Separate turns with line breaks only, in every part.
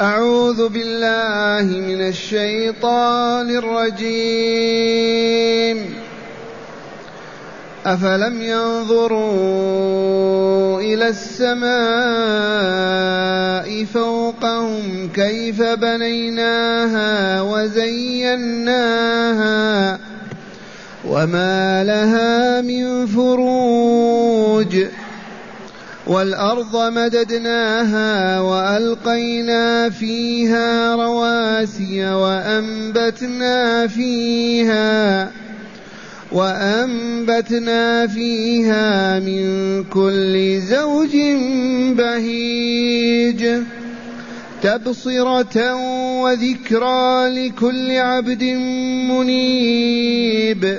أعوذ بالله من الشيطان الرجيم. أفلم ينظروا إلى السماء فوقهم كيف بنيناها وزيناها وما لها من فروج والأرض مددناها وألقينا فيها رواسي وأنبتنا فيها وأنبتنا فيها من كل زوج بهيج تبصرة وذكرى لكل عبد منيب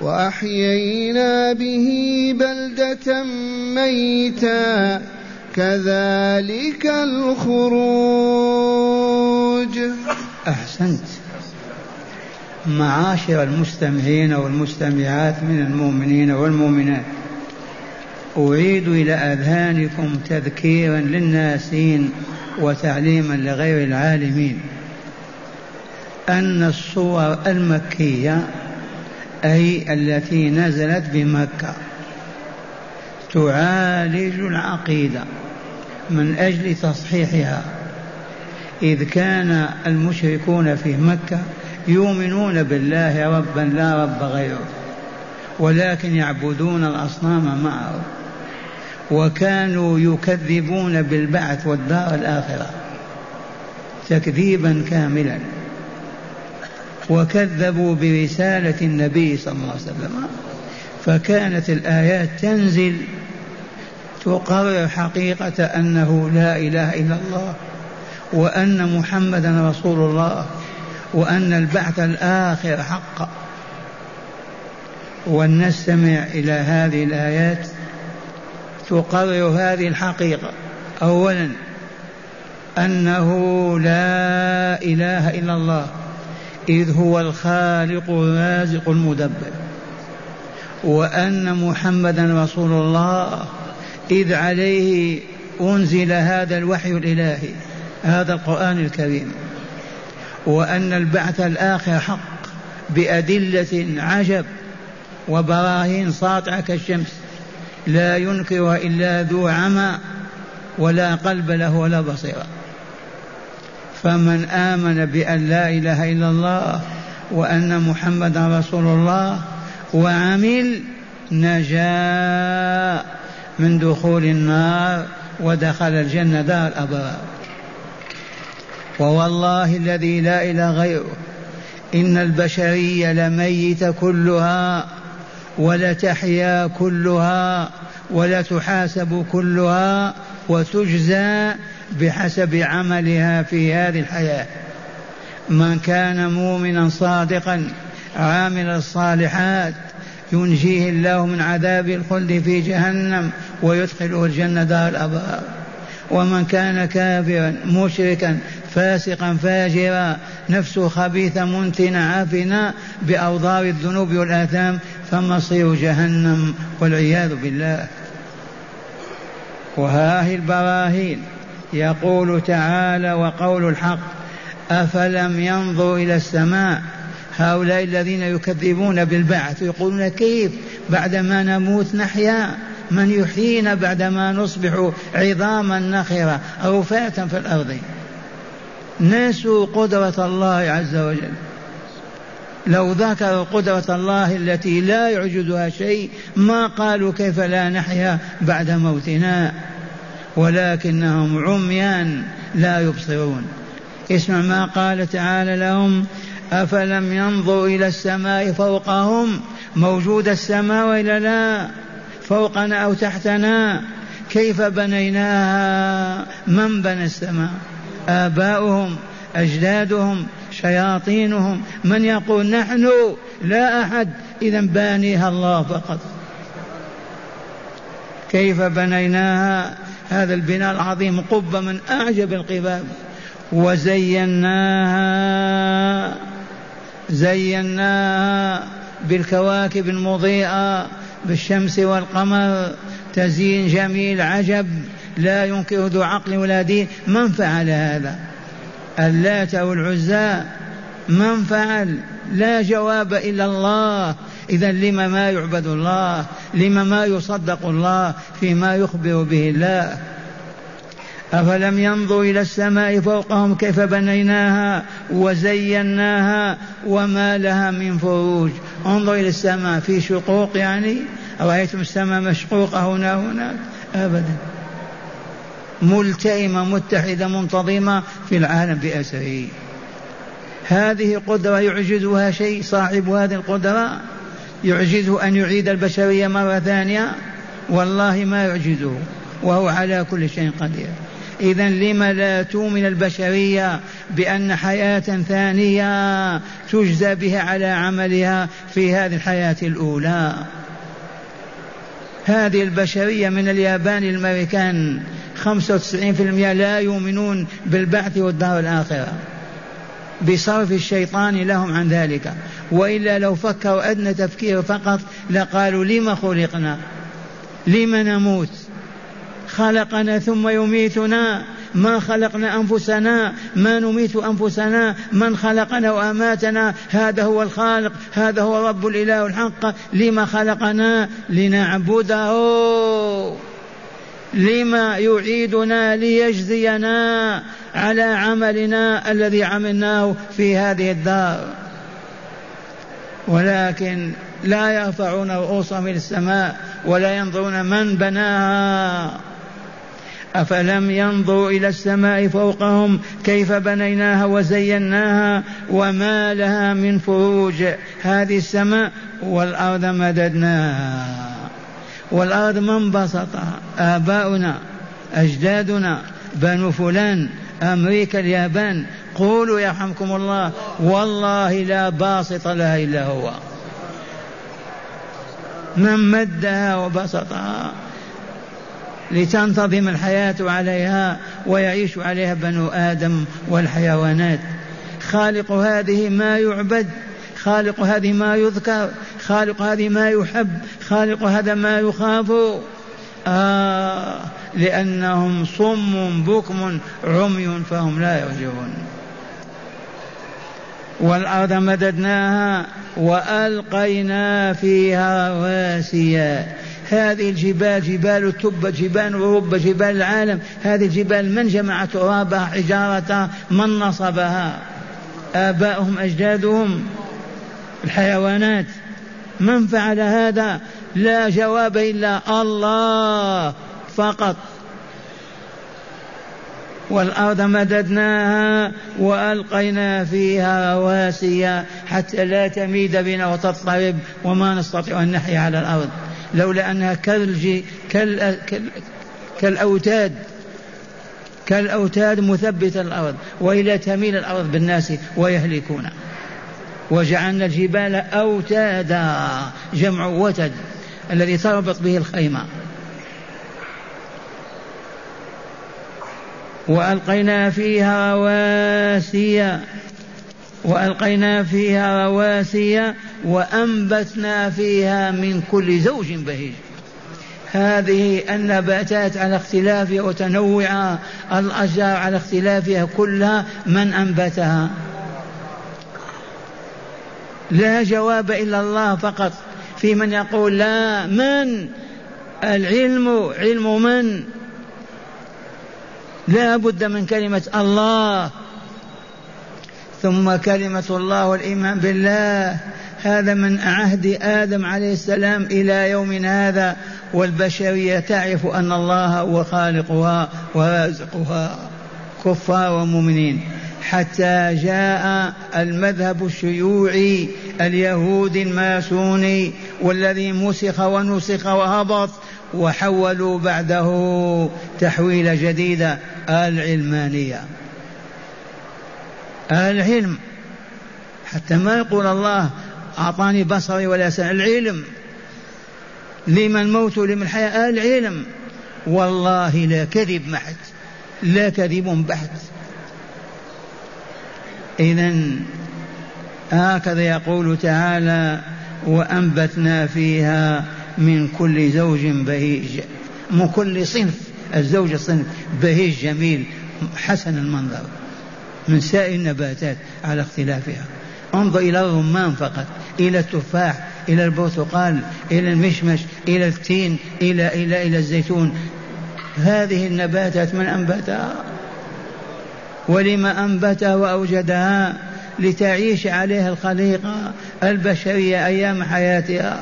وأحيينا به بلدة ميتا. كذلك الخروج.
أحسنت. معاشر المستمعين والمستمعات من المؤمنين والمؤمنات. أعيد إلى أذهانكم تذكيرا للناسين وتعليما لغير العالمين. أن الصور المكية أي التي نزلت بمكة. تعالج العقيدة من أجل تصحيحها. إذ كان المشركون في مكة يؤمنون بالله ربا لا رب غيره ولكن يعبدون الأصنام معه وكانوا يكذبون بالبعث والدار الآخرة تكذيبا كاملا. وكذبوا برسالة النبي صلى الله عليه وسلم. فكانت الآيات تنزل تقرر حقيقة أنه لا إله إلا الله وأن محمدا رسول الله وأن البعث الآخر حق ولنستمع إلى هذه الآيات تقرر هذه الحقيقة. أولا أنه لا إله إلا الله. إذ هو الخالق الرازق المدبر. وأن محمدا رسول الله إذ عليه أنزل هذا الوحي الإلهي هذا القرآن الكريم. وأن البعث الآخر حق بأدلة عجب وبراهين ساطعة كالشمس لا ينكرها إلا ذو عمى ولا قلب له ولا بصيرة. فمن آمن بأن لا إله إلا الله وأن محمدا رسول الله وعمل نجا من دخول النار ودخل الجنة دار الأبرار. ووالله الذي لا إله غيره إن البشرية لميت كلها ولتحيا كلها ولتحاسب كلها وتجزى بحسب عملها في هذه الحياة. من كان مؤمنا صادقا عامل الصالحات ينجيه الله من عذاب الخلد في جهنم ويدخله الجنة دار الأبرار. ومن كان كافرا مشركا فاسقا فاجرا نفسه خبيثة منتنة عافنة بأوضار الذنوب والآثام فمصير جهنم والعياذ بالله. وها البراهين يقول تعالى وقول الحق أفلم ينظروا إلى السماء؟ هؤلاء الذين يكذبون بالبعث يقولون كيف؟ بعدما نموت نحيا من يحيينا بعدما نصبح عظاما نخرة رفاة في الأرض؟ نسوا قدرة الله عز وجل. لو ذكروا قدرة الله التي لا يعجزها شيء ما قالوا كيف لا نحيا بعد موتنا؟ ولكنهم عميان لا يبصرون. اسمع ما قال تعالى لهم أفلم ينظروا إلى السماء فوقهم موجود السماء وإلا لا فوقنا أو تحتنا كيف بنيناها؟ من بنى السماء؟ آباؤهم أجدادهم شياطينهم. من يقول نحن؟ لا أحد. إذا بانيها الله فقط. كيف بنيناها؟ هذا البناء العظيم قبة من أعجب القباب. وزيناها زيناها بالكواكب المضيئة بالشمس والقمر. تزيين جميل عجب. لا ينكر ذو عقل ولا دين. من فعل هذا؟ اللات أو العزى من فعل؟ لا جواب إلا الله. إذا لما ما يعبد الله لما ما يصدق الله فيما يخبر به الله. أفلم ينظروا إلى السماء فوقهم كيف بنيناها وزيناها وما لها من فروج. انظر إلى السماء في شقوق يعني؟ رأيتم السماء مشقوقة هنا هناك أبدا. ملتئمة متحدة منتظمة في العالم بأسره. هذه قدرة يعجزها شيء صاحب هذه القدرة؟ يعجزه أن يعيد البشرية مرة ثانية؟ والله ما يعجزه وهو على كل شيء قدير. إذا لم لا تؤمن البشرية بأن حياة ثانية تجزى بها على عملها في هذه الحياة الأولى؟ هذه البشرية من اليابان للأمريكان 95% لا يؤمنون بالبعث والدار الآخرة. بصرف الشيطان لهم عن ذلك. وإلا لو فكروا أدنى تفكير فقط لقالوا لم خلقنا؟ لم نموت؟ خلقنا ثم يميتنا. ما خلقنا أنفسنا؟ ما نميت أنفسنا؟ من خلقنا وأماتنا؟ هذا هو الخالق. هذا هو رب الإله الحق. لما خلقنا؟ لنعبده. لما يعيدنا ليجزينا على عملنا الذي عملناه في هذه الدار. ولكن لا يرفعون رؤوسهم إلى السماء ولا ينظرون من بناها. أفلم ينظروا إلى السماء فوقهم كيف بنيناها وزيناها وما لها من فروج هذه السماء والأرض مددناها. والأرض من بسطها آباؤنا أجدادنا بنو فلان أمريكا اليابان. قولوا يرحمكم الله والله لا باسط لها إلا هو. من مدها وبسطها لتنتظم الحياة عليها ويعيش عليها بنو آدم والحيوانات. خالق هذه ما يعبد. خالق هذه ما يذكر خالق هذه ما يحب خالق هذا ما يخاف. آه لأنهم صم بكم عمي فهم لا يرجعون. والأرض مددناها وألقينا فيها رواسي. هذه الجبال جبال التبة جبال أوروبا جبال العالم. هذه الجبال من جمع ترابها حجارتها من نصبها؟ آباؤهم أجدادهم. الحيوانات. من فعل هذا لا جواب إلا الله فقط. والأرض مددناها وألقينا فيها رواسي حتى لا تميد بنا وتضطرب وما نستطيع أن نحيا على الأرض. لولا أنها كالجي كال كالأوتاد. كالأوتاد مثبتة الأرض وإلى تميل الأرض بالناس ويهلكون. وجعلنا الجبال أوتادا جمع وتد الذي تربط به الخيمة. وألقينا فيها رواسي وألقينا فيها رواسي وأنبتنا فيها من كل زوج بهيج. هذه النباتات على اختلافها وتنوعها الأشجار على اختلافها كلها من أنبتها. لا جواب إلا الله فقط. في من يقول لا من؟ العلم علم من؟ لا بد من كلمة الله. ثم كلمة الله والإيمان بالله. هذا من عهد آدم عليه السلام إلى يومنا هذا. والبشرية تعرف أن الله هو خالقها ورازقها كفار ومؤمنين. حتى جاء المذهب الشيوعي اليهودي الماسوني والذي مسخ ونسخ وهبط وحولوا بعده تحويل جديدة العلمانية. العلم حتى ما يقول الله أعطاني بصري ولا سمع العلم. لمن الموت ولمن الحياة؟ العلم. والله لا كذب محت لا كذب بحت إذا هكذا يقول تعالى وأنبتنا فيها من كل زوج بهيج من كل صنف الزوج صنف بهيج جميل حسن المنظر من سائر النباتات على اختلافها. انظر إلى الرمان فقط إلى التفاح إلى البرتقال إلى المشمش إلى التين إلى إلى إلى الزيتون. هذه النباتات من أنبتها. ولما أنبتها وأوجدها لتعيش عليها الخليقة البشرية أيام حياتها.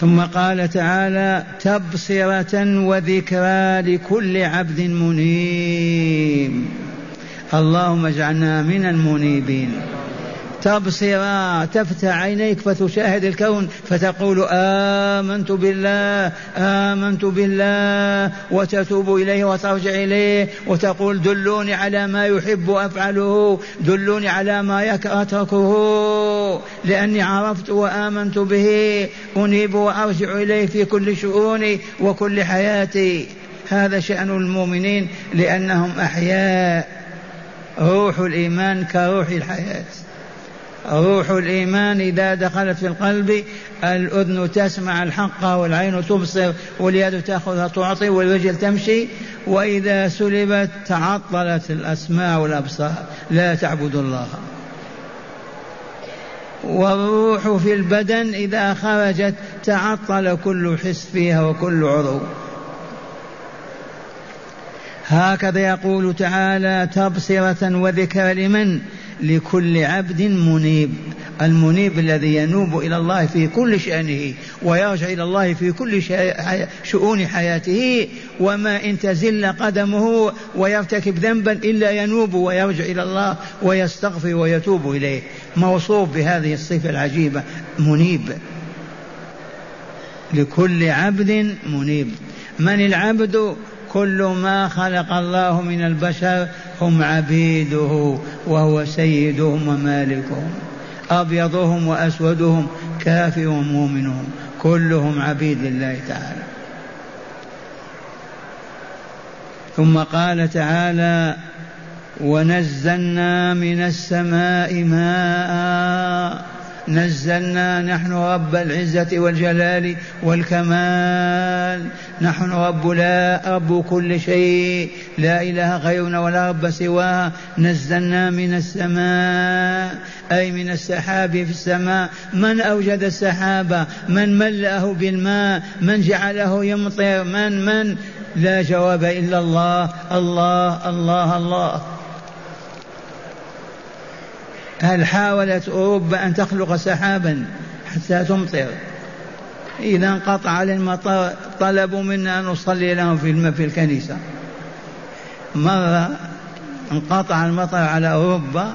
ثم قال تعالى تبصرة وذكرى لكل عبد منيب. اللهم اجعلنا من المنيبين. تبصر تفتح عينيك فتشاهد الكون فتقول آمنت بالله آمنت بالله وتتوب إليه وترجع إليه وتقول دلوني على ما يحب أفعله دلوني على ما أتركه لأني عرفت وآمنت به أنيب وأرجع إليه في كل شؤوني وكل حياتي. هذا شأن المؤمنين لأنهم أحياء روح الإيمان كروح الحياة. روح الإيمان إذا دخلت في القلب الأذن تسمع الحق والعين تبصر واليد تأخذها تعطي والرجل تمشي وإذا سلبت تعطلت الأسماع والأبصار. لا تعبد الله. والروح في البدن إذا خرجت تعطل كل حس فيها وكل عضو. هكذا يقول تعالى تبصرة وذكر لمن؟ لكل عبد منيب. المنيب الذي ينوب إلى الله في كل شأنه ويرجع إلى الله في كل شؤون حياته وما إن تزل قدمه ويرتكب ذنبا إلا ينوب ويرجع إلى الله ويستغفر ويتوب إليه. موصوف بهذه الصفة العجيبة منيب. لكل عبد منيب. من العبد؟ كل ما خلق الله من البشر هم عبيده وهو سيدهم ومالكهم. أبيضهم وأسودهم كافر ومؤمنهم كلهم عبيد لله تعالى. ثم قال تعالى ونزلنا من السماء ماء نزلنا نحن رب العزة والجلال والكمال. نحن رب لا رب كل شيء لا إله غيرنا ولا رب سواه نزلنا من السماء أي من السحاب في السماء. من أوجد السحاب من ملأه بالماء؟ من جعله يمطر؟ من من؟ لا جواب إلا الله. الله الله الله. هل حاولت أوروبا أن تخلق سحابا حتى تمطر؟ إذا انقطع المطر طلبوا منا أن نصلي لهم في في الكنيسة. مرة انقطع المطر على أوروبا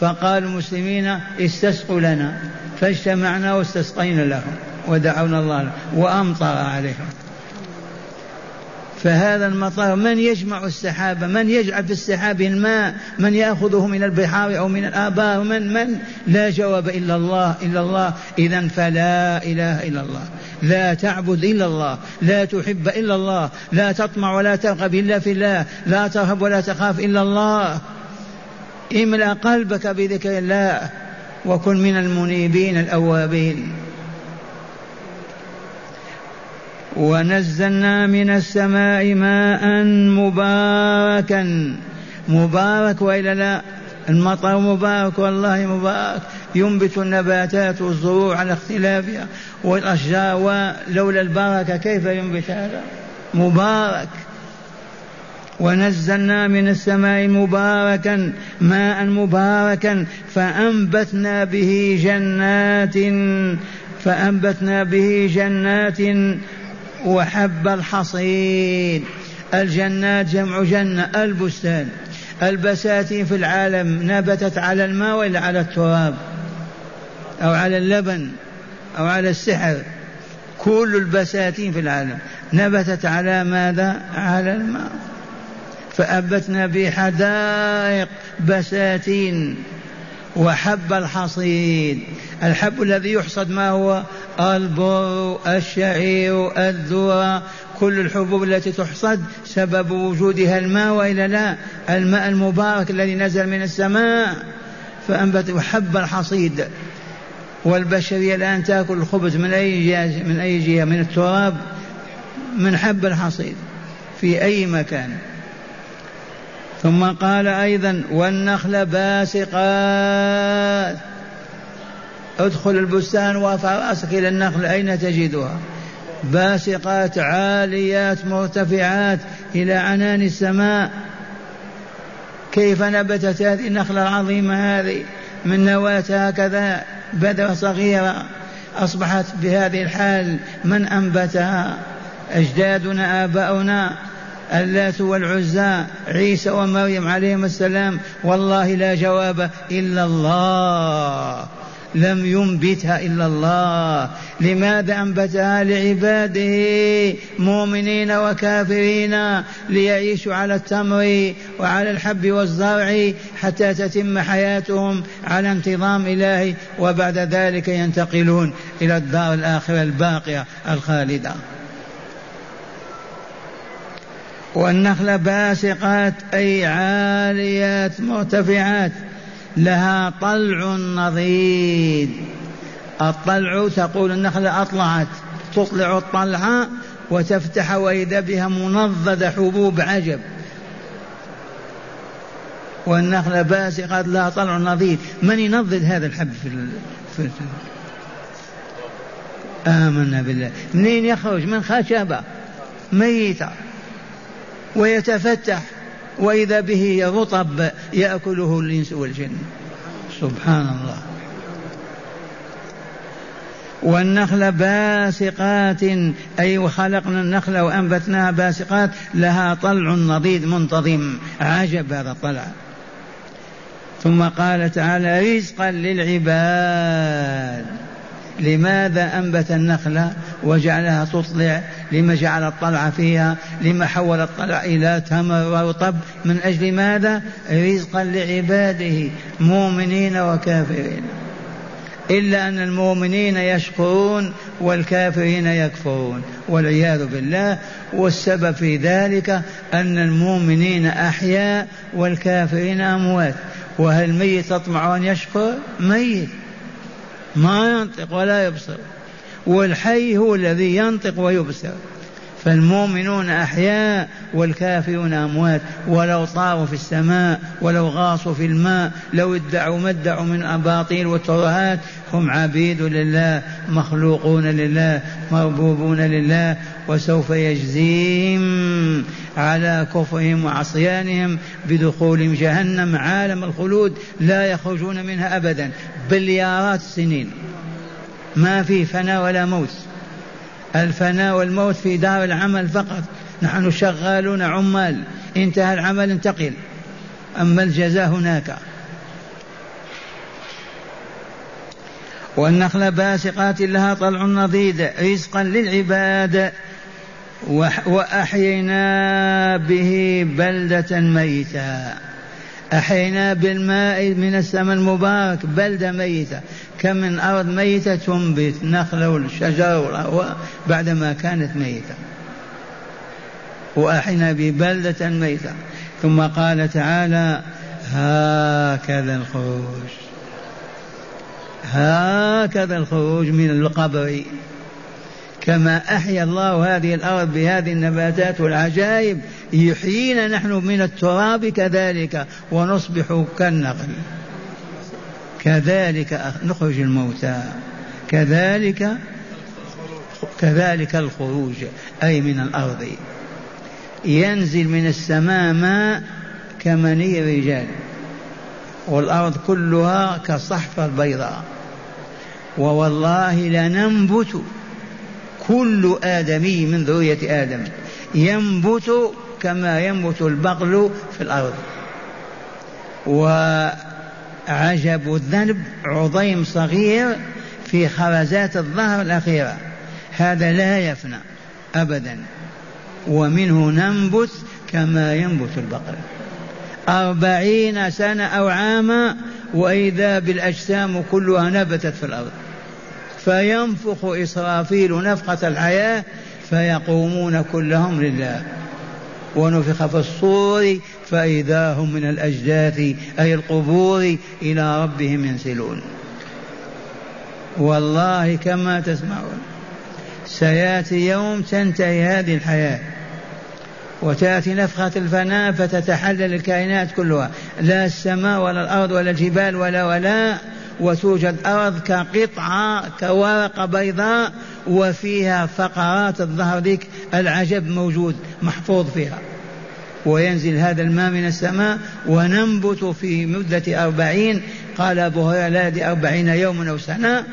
فقال المسلمين استسقوا لنا فاجتمعنا واستسقينا لهم ودعونا الله وأمطر عليهم. فهذا المطر من يجمع السحابة؟ من يجعل في السحاب الماء؟ من يأخذه من البحار أو من الآبار من من؟ لا جواب إلا الله إلا الله. إذا فلا إله إلا الله. لا تعبد إلا الله. لا تحب إلا الله. لا تطمع ولا ترغب إلا في الله. لا ترهب ولا تخاف إلا الله. املأ قلبك بذكر الله وكن من المنيبين الأوابين. ونزلنا من السماء ماء مباركا. مبارك وإلا لا؟ المطر مبارك والله مبارك. ينبت النباتات والزروع على اختلافها. والأشجار ولولا البركة كيف ينبت هذا؟ مبارك. ونزلنا من السماء مباركا ماء مباركا فأنبتنا به جنات فأنبتنا به جنات وحب الحصيد الجنات جمع جنة البستان. البساتين في العالم نبتت على الماء ولا على التراب؟ أو على اللبن أو على السحر. كل البساتين في العالم نبتت على ماذا؟ على الماء. فأنبتنا بحدائق بساتين. وحب الحصيد. الحب الذي يحصد ما هو؟ البر الشعير الذرة. كل الحبوب التي تحصد سبب وجودها الماء وإلا لا؟ الماء المبارك الذي نزل من السماء. فأنبت وحب الحصيد. والبشرية الآن تأكل الخبز من أي جهه من أي جهة؟ من التراب. من حب الحصيد. في أي مكان. ثم قال أيضا والنخل باسقات. ادخل البستان وارفع رأسك إلى النخل أين تجدها؟ باسقات عاليات مرتفعات إلى عنان السماء. كيف نبتت هذه النخلة العظيمة هذه؟ من نواة هكذا بذره صغيرة أصبحت بهذه الحال من أنبتها. أجدادنا آباؤنا اللات والعزى عيسى ومريم عليهم السلام والله لا جواب إلا الله لم ينبتها إلا الله. لماذا أنبتها؟ لعباده مؤمنين وكافرين ليعيشوا على التمر وعلى الحب والزرع حتى تتم حياتهم على انتظام الهي وبعد ذلك ينتقلون إلى الدار الآخرة الباقية الخالدة. والنخل باسقات أي عاليات مرتفعات لها طلع نضيد. الطلع تقول النخلة أطلعت تطلع الطلعة وتفتح وإذا بها منضدة حبوب عجب. والنخلة باسقات لها طلع نضيد. من ينضد هذا الحب في, في آمنا بالله. منين يخرج؟ من خشبة. ميتة. ويتفتح وإذا به رطب يأكله الإنس والجن. سبحان الله. والنخل باسقات أي وخلقنا النخل وأنبتناها باسقات لها طلع نضيد منتظم. عجب هذا الطلع. ثم قال تعالى رزقا للعباد. لماذا أنبت النخلة وجعلها تطلع؟ لما جعل الطلع فيها لما حول الطلع إلى تمر ورطب من أجل ماذا؟ رزقا لعباده مؤمنين وكافرين. إلا أن المؤمنين يشكرون والكافرين يكفرون والعياذ بالله. والسبب في ذلك أن المؤمنين أحياء والكافرين أموات. وهل ميت تطمع أن يشكر؟ ميت. ما ينطق ولا يبصر. والحي هو الذي ينطق ويبصر. فالمؤمنون أحياء والكافرون أموات. ولو طاروا في السماء ولو غاصوا في الماء لو ادعوا ما ادعوا من أباطيل وترهات هم عبيد لله مخلوقون لله مربوبون لله وسوف يجزيهم على كفرهم وعصيانهم بدخولهم جهنم. عالم الخلود لا يخرجون منها أبدا. بليارات السنين. ما في فناء ولا موت. الفناء والموت في دار العمل فقط. نحن شغالون عمال. انتهى العمل انتقل. أما الجزاء هناك. والنخل باسقات لها طلع نضيد رزقا للعباد. وأحيينا به بلدة ميتا أحيينا بالماء من السماء المبارك بلدة ميتة. كم من أرض ميتة تنبت نخلة والشجر بعدما كانت ميتة. وأحينا ببلدة ميتة. ثم قال تعالى هكذا الخروج. هكذا الخروج من القبر. كما أحيا الله هذه الأرض بهذه النباتات والعجائب يحيينا نحن من التراب كذلك ونصبح كالنخل. كذلك نخرج الموتى. كذلك كذلك الخروج أي من الأرض. ينزل من السماء ماء كمني الرجال. والأرض كلها كالصحفة البيضاء. ووالله لننبت كل آدمي من ذرية آدم. ينبت كما ينبت البقل في الأرض. وعجب الذنب عظيم صغير في خرزات الظهر الأخيرة. هذا لا يفنى أبدا. ومنه ننبت كما ينبت البقر. أربعين سنة أو عاما وإذا بالأجسام كلها نبتت في الأرض. فينفخ إسرافيل نفخة الحياة فيقومون كلهم لله. ونفخ في الصور فإذا هم من الأجداث أي القبور إلى ربهم ينسلون. والله كما تسمعون سيأتي يوم تنتهي هذه الحياة وتأتي نفخة الفناء فتتحلل الكائنات كلها. لا السماء ولا الأرض ولا الجبال ولا ولا وتوجد أرض كقطعة كورقة بيضاء وفيها فقرات الظهر ذيك العجب موجود محفوظ فيها. وينزل هذا الماء من السماء وننبت في مدة أربعين. قال أبو هريرة لا أربعين يوما أو سنة.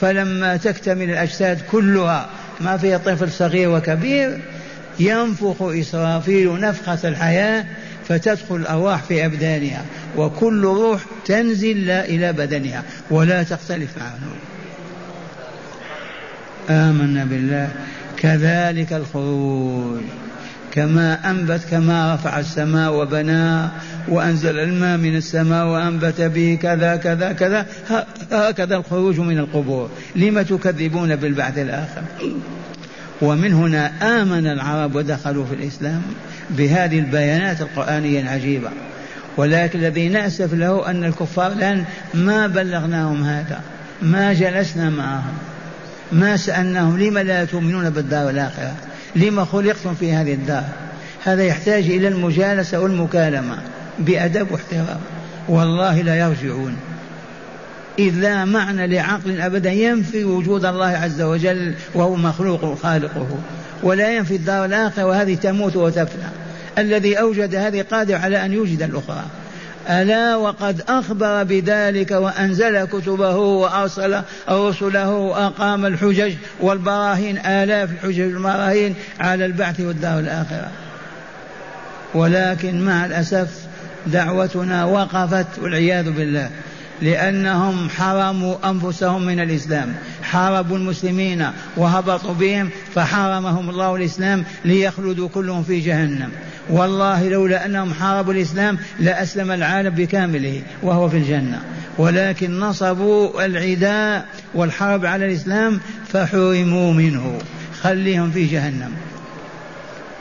فلما تكتمل الأجساد كلها ما فيها طفل صغير وكبير ينفخ إسرافيل نفخة الحياة فتدخل الأرواح في أبدانها. وكل روح تنزل إلى بدنها ولا تختلف عنه. آمنا بالله. كذلك الخروج. كما أنبت كما رفع السماء وبناها وأنزل الماء من السماء وأنبت به كذا كذا كذا. هكذا الخروج من القبور. لم تكذبون بالبعث الآخر؟ ومن هنا آمن العرب ودخلوا في الإسلام بهذه البيانات القرآنية العجيبة. ولكن الذي نأسف له أن الكفار الآن ما بلغناهم هذا ما جلسنا معهم. ما سألناهم لم لا تؤمنون بالدار الآخرة لما خلقتم في هذه الدار؟ هذا يحتاج إلى المجالسة والمكالمة بأدب واحترام. والله لا يرجعون. إذ لا معنى لعقل أبدا ينفي وجود الله عز وجل وهو مخلوق خالقه. ولا ينفي الدار الآخرة وهذه تموت وتفنى. الذي أوجد هذه قادر على أن يوجد الأخرى. ألا وقد أخبر بذلك وأنزل كتبه وأرسل رسله وأقام الحجج والبراهين آلاف الحجج والبراهين على البعث والدار الآخرة. ولكن مع الأسف دعوتنا وقفت والعياذ بالله لأنهم حرموا أنفسهم من الإسلام. حاربوا المسلمين وهبطوا بهم فحرمهم الله الإسلام ليخلدوا كلهم في جهنم. والله لولا أنهم حاربوا الإسلام لأسلم العالم بكامله وهو في الجنة. ولكن نصبوا العداء والحرب على الإسلام فحرموا منه. خليهم في جهنم.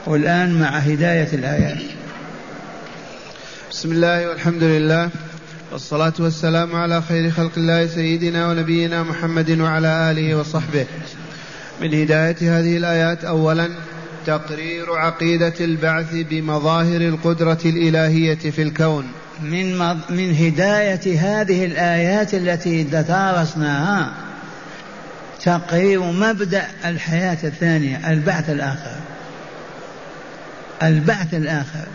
والآن مع هداية الآيات.
بسم الله والحمد لله. والصلاة والسلام على خير خلق الله سيدنا ونبينا محمد وعلى آله وصحبه. من هداية هذه الآيات أولا تقرير عقيدة البعث بمظاهر القدرة الإلهية في الكون.
من من هداية هذه الآيات التي تدارسناها تقرير مبدأ الحياة الثانية البعث الآخر. البعث الآخر.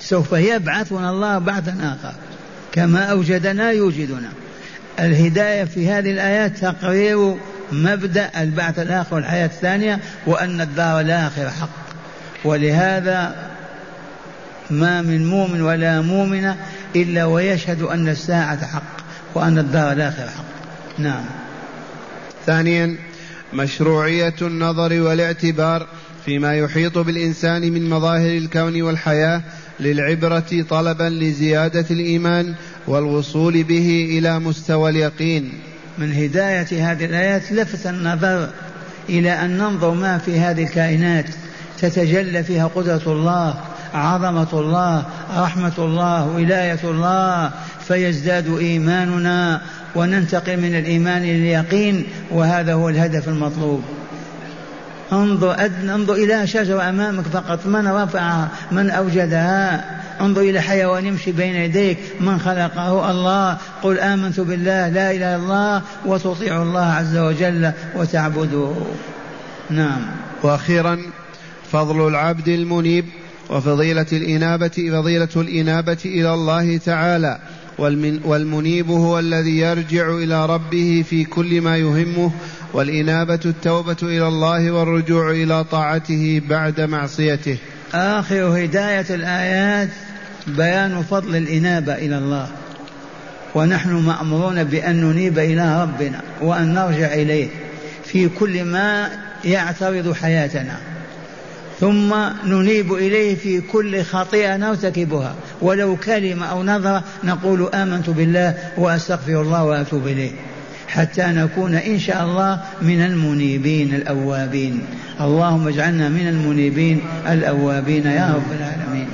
سوف يبعثنا الله بعثا آخر. كما أوجدنا يوجدنا. الهداية في هذه الآيات تقرير مبدأ البعث الآخر والحياة الثانية وأن الدار الآخرة حق. ولهذا ما من مؤمن ولا مؤمنة إلا ويشهد أن الساعة حق وأن الدار الآخرة حق. نعم.
ثانيا مشروعية النظر والاعتبار فيما يحيط بالإنسان من مظاهر الكون والحياة للعبرة طلبا لزيادة الإيمان والوصول به إلى مستوى اليقين.
من هداية هذه الآيات لفت النظر إلى أن ننظر ما في هذه الكائنات تتجلى فيها قدرة الله عظمة الله رحمة الله ولاية الله فيزداد إيماننا وننتقل من الإيمان إلى اليقين وهذا هو الهدف المطلوب. انظر انظر إلى شجرة أمامك فقط من رفعها من أوجدها انظر إلى حيوان يمشي بين يديك من خلقه؟ الله. قل آمنت بالله لا إله إلا الله وتطيع الله عز وجل وتعبده. نعم.
وأخيرا فضل العبد المنيب وفضيلة الإنابة فضيلة الإنابة إلى الله تعالى. والمنيب هو الذي يرجع إلى ربه في كل ما يهمه والإنابة التوبة إلى الله والرجوع إلى طاعته بعد معصيته.
آخر هداية الآيات بيان فضل الإنابة إلى الله. ونحن مأمورون بأن ننيب إلى ربنا وأن نرجع إليه في كل ما يعترض حياتنا. ثم ننيب إليه في كل خطيئة نرتكبها. ولو كلمة أو نظرة نقول آمنت بالله وأستغفر الله وأتوب إليه. حتى نكون إن شاء الله من المنيبين الأوابين. اللهم اجعلنا من المنيبين الأوابين يا رب العالمين.